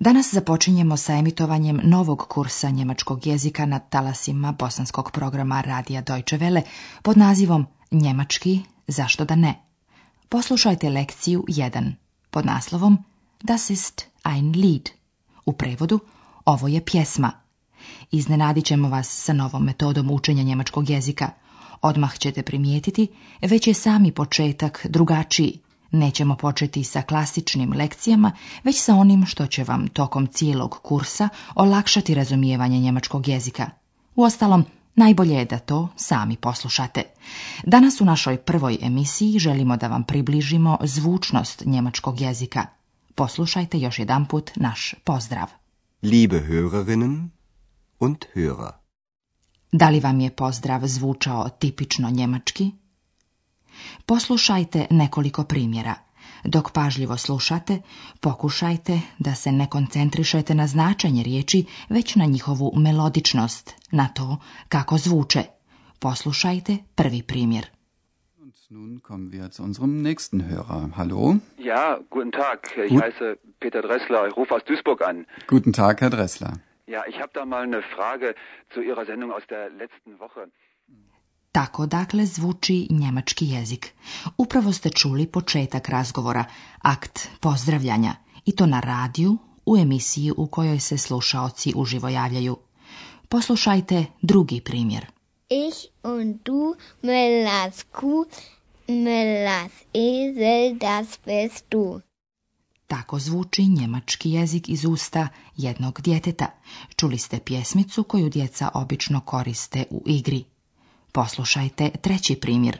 Danas započinjemo sa emitovanjem novog kursa njemačkog jezika na talasima bosanskog programa Radija Deutsche Welle pod nazivom Njemački, zašto da ne? Poslušajte lekciju 1 pod naslovom Das ist ein Lied. U prevodu ovo je pjesma. Iznenadićemo ćemo vas sa novom metodom učenja njemačkog jezika. Odmah ćete primijetiti, već je sami početak drugačiji. Nećemo početi sa klasičnim lekcijama, već sa onim što će vam tokom cijelog kursa olakšati razumijevanje njemačkog jezika. Uostalom, najbolje je da to sami poslušate. Danas u našoj prvoj emisiji želimo da vam približimo zvučnost njemačkog jezika. Poslušajte još jedanput naš pozdrav. Liebe hörerinnen und hörer. Da li vam je pozdrav zvučao tipično njemački? Poslušajte nekoliko primjera. Dok pažljivo slušate, pokušajte da se ne koncentrišete na značenje riječi, već na njihovu melodičnost, na to kako zvuče. Poslušajte prvi primjer. Und nun kommen wir zu unserem nächsten Hörer. Hallo? Ja, guten Tag. Ich Gut. heiße Peter Dressler. Ich rufe aus Duisburg an. Guten Tag, Herr Dressler. Ja, ich habe da mal eine Frage zu Ihrer Sendung aus der letzten Woche. Tako dakle zvuči njemački jezik. Upravo ste čuli početak razgovora, akt pozdravljanja, i to na radiju u emisiji u kojoj se slušaoci uživo javljaju. Poslušajte drugi primjer. Ich und du melas ku, das bist du. Tako zvuči njemački jezik iz usta jednog djeteta. Čuli ste pjesmicu koju djeca obično koriste u igri. Poslušajte treći primjer.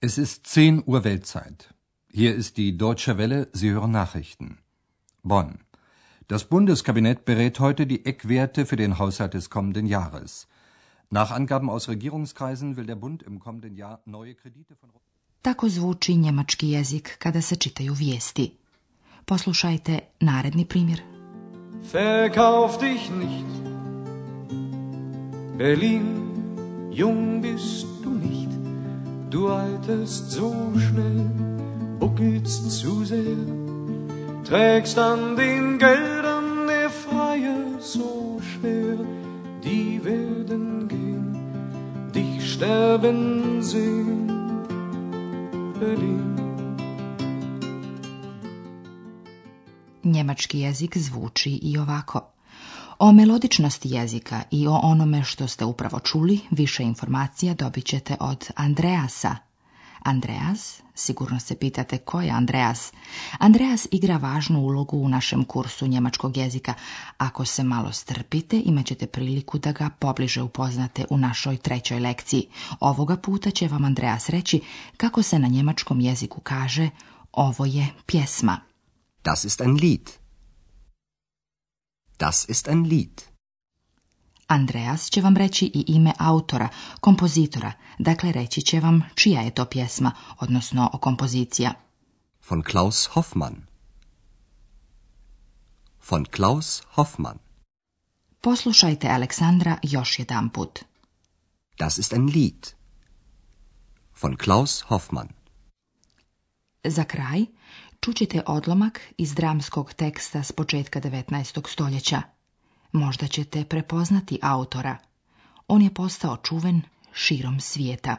Es ist 10 Uhr Weltzeit. Hier ist die Deutsche Welle, Sie hören Nachrichten. Bonn. Das Bundeskabinett berät heute die Eckwerte für den Haushalt des kommenden Jahres. Nach Angaben aus Regierungskreisen will der Bund im kommenden Jahr neue Kredite von Tako zvuči njemački jezik kada se čitaju vijesti. Poslušajte naredni primjer. Verkauf dich nicht, Berlin, jung bist du nicht, du alterst so schnell, buckelst zu sehr, trägst an den Geldern der Freie so schwer, die werden gehen, dich sterben sehen, Berlin. njemački jezik zvuči i ovako. O melodičnosti jezika i o onome što ste upravo čuli, više informacija dobit ćete od Andreasa. Andreas, sigurno se pitate ko je Andreas. Andreas igra važnu ulogu u našem kursu njemačkog jezika. Ako se malo strpite, imat ćete priliku da ga pobliže upoznate u našoj trećoj lekciji. Ovoga puta će vam Andreas reći kako se na njemačkom jeziku kaže ovo je pjesma. Das ist ein Lied. Das ist ein Lied. Andreas će vam reći i ime autora, kompozitora, dakle reći će vam čija je to pjesma, odnosno o kompozicija. Von Klaus Hoffmann. Von Klaus Hoffmann. Poslušajte Aleksandra još jedan put. Das ist ein Lied. Von Klaus Hoffmann. Za kraj, čućete odlomak iz dramskog teksta s početka 19. stoljeća. Možda ćete prepoznati autora. On je postao čuven širom svijeta.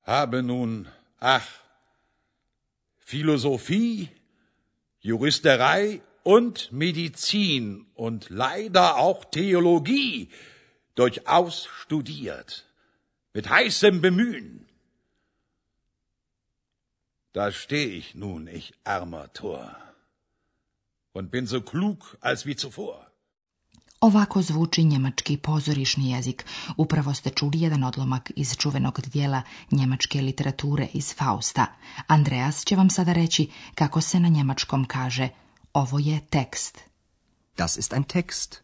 Habe nun, ach, filozofiji Juristerei und Medizin und leider auch Theologie durchaus studiert, mit heißem Bemühen. Da ste ich nun, ich armer Tor, und bin so klug als wie zuvor. Ovako zvuči njemački pozorišni jezik. Upravo ste čuli jedan odlomak iz čuvenog dijela njemačke literature iz Fausta. Andreas će vam sada reći kako se na njemačkom kaže ovo je tekst. Das ist ein tekst.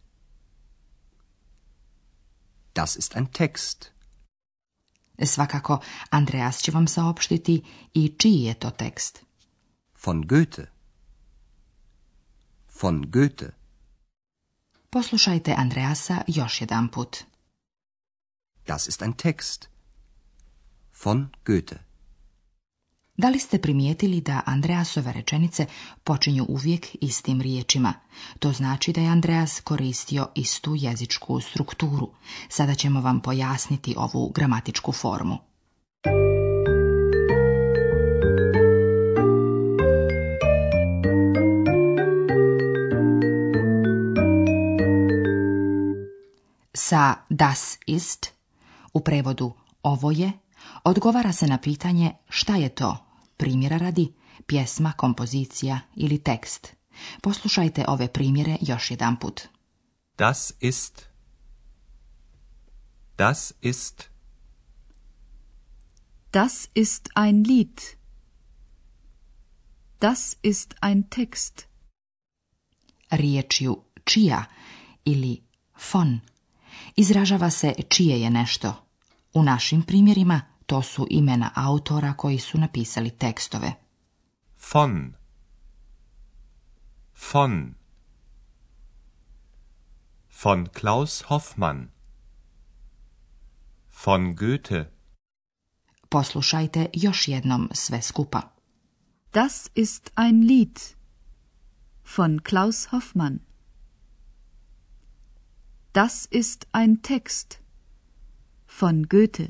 Das ist ein tekst. Svakako, Andreas će vam saopštiti i čiji je to tekst. Von Goethe. Von Goethe. Poslušajte Andreasa još jedan put. Das ist ein Text. Von Goethe. Da li ste primijetili da Andreasove rečenice počinju uvijek istim riječima? To znači da je Andreas koristio istu jezičku strukturu. Sada ćemo vam pojasniti ovu gramatičku formu. Sa das ist, u prevodu ovo je, odgovara se na pitanje šta je to Primjera radi pjesma, kompozicija ili tekst. Poslušajte ove primjere još jedanput. Das ist Das ist Das ist ein Lied. Das ist ein Text. Riječju čija ili von izražava se čije je nešto. U našim primjerima to su imena autora koji su napisali tekstove. Von Von Von Klaus Hoffmann Von Goethe Poslušajte još jednom sve skupa. Das ist ein Lied von Klaus Hoffmann. Das ist ein Text von Goethe.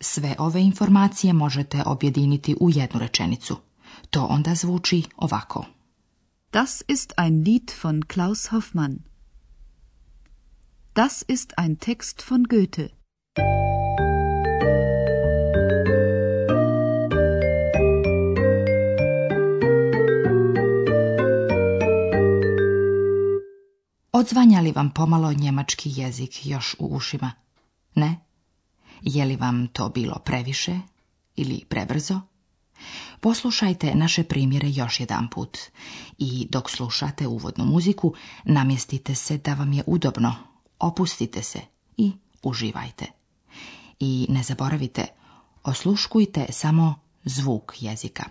Sve ove informacije možete objediniti u jednu rečenicu. To onda zvuči ovako. Das ist ein Lied von Klaus Hoffmann. Das ist ein Text von Goethe. Odzvanja li vam pomalo njemački jezik još u ušima? Ne? Je li vam to bilo previše ili prebrzo? Poslušajte naše primjere još jedan put i dok slušate uvodnu muziku namjestite se da vam je udobno, opustite se i uživajte. I ne zaboravite, osluškujte samo zvuk jezika.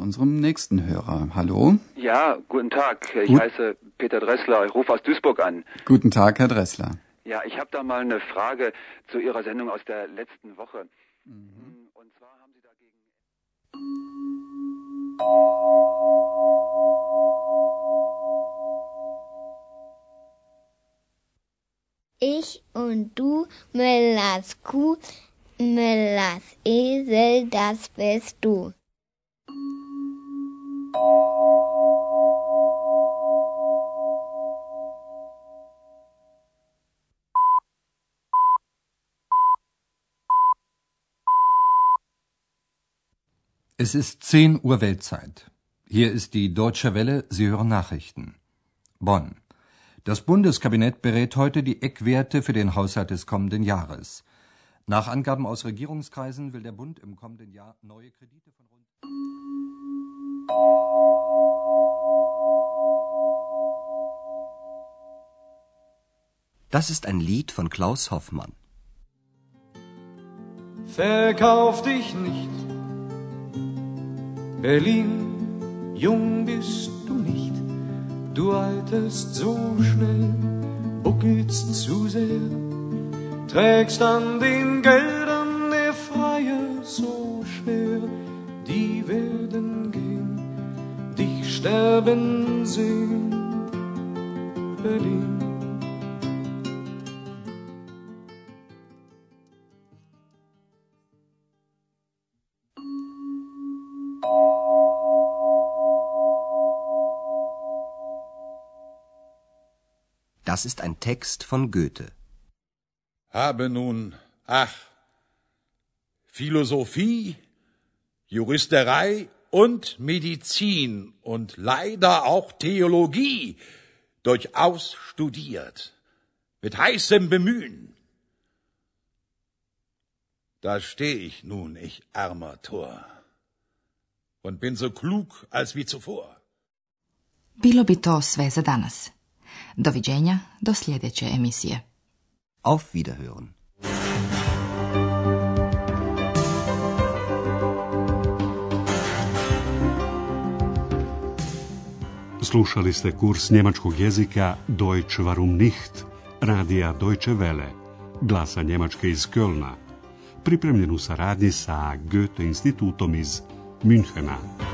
zu unserem nächsten Hörer. Hallo? Ja, guten Tag. Ich Gut. heiße Peter Dressler. Ich rufe aus Duisburg an. Guten Tag, Herr Dressler. Ja, ich habe da mal eine Frage zu Ihrer Sendung aus der letzten Woche. Mhm. Und zwar haben Sie dagegen. Ich und du, Müllers Kuh, Müllers Esel, das bist du. Es ist 10 Uhr Weltzeit. Hier ist die Deutsche Welle, Sie hören Nachrichten. Bonn. Das Bundeskabinett berät heute die Eckwerte für den Haushalt des kommenden Jahres. Nach Angaben aus Regierungskreisen will der Bund im kommenden Jahr neue Kredite von rund Das ist ein Lied von Klaus Hoffmann. Verkauf dich nicht Berlin, jung bist du nicht, du altest so schnell, buckelst zu sehr, trägst an den Geldern der Freier so schwer, die werden gehen, dich sterben sehen, Berlin. Das ist ein Text von Goethe. Habe nun, ach, Philosophie, Juristerei und Medizin und leider auch Theologie durchaus studiert, mit heißem Bemühen. Da steh ich nun, ich armer Tor, und bin so klug als wie zuvor. Bilo bi to sve za danas. Doviđenja do sljedeće emisije. Auf Wiederhören. Slušali ste kurs njemačkog jezika Deutsch warum nicht, radija Deutsche Welle, glasa Njemačke iz Kölna, pripremljen u saradnji sa Goethe institutom iz Münchena.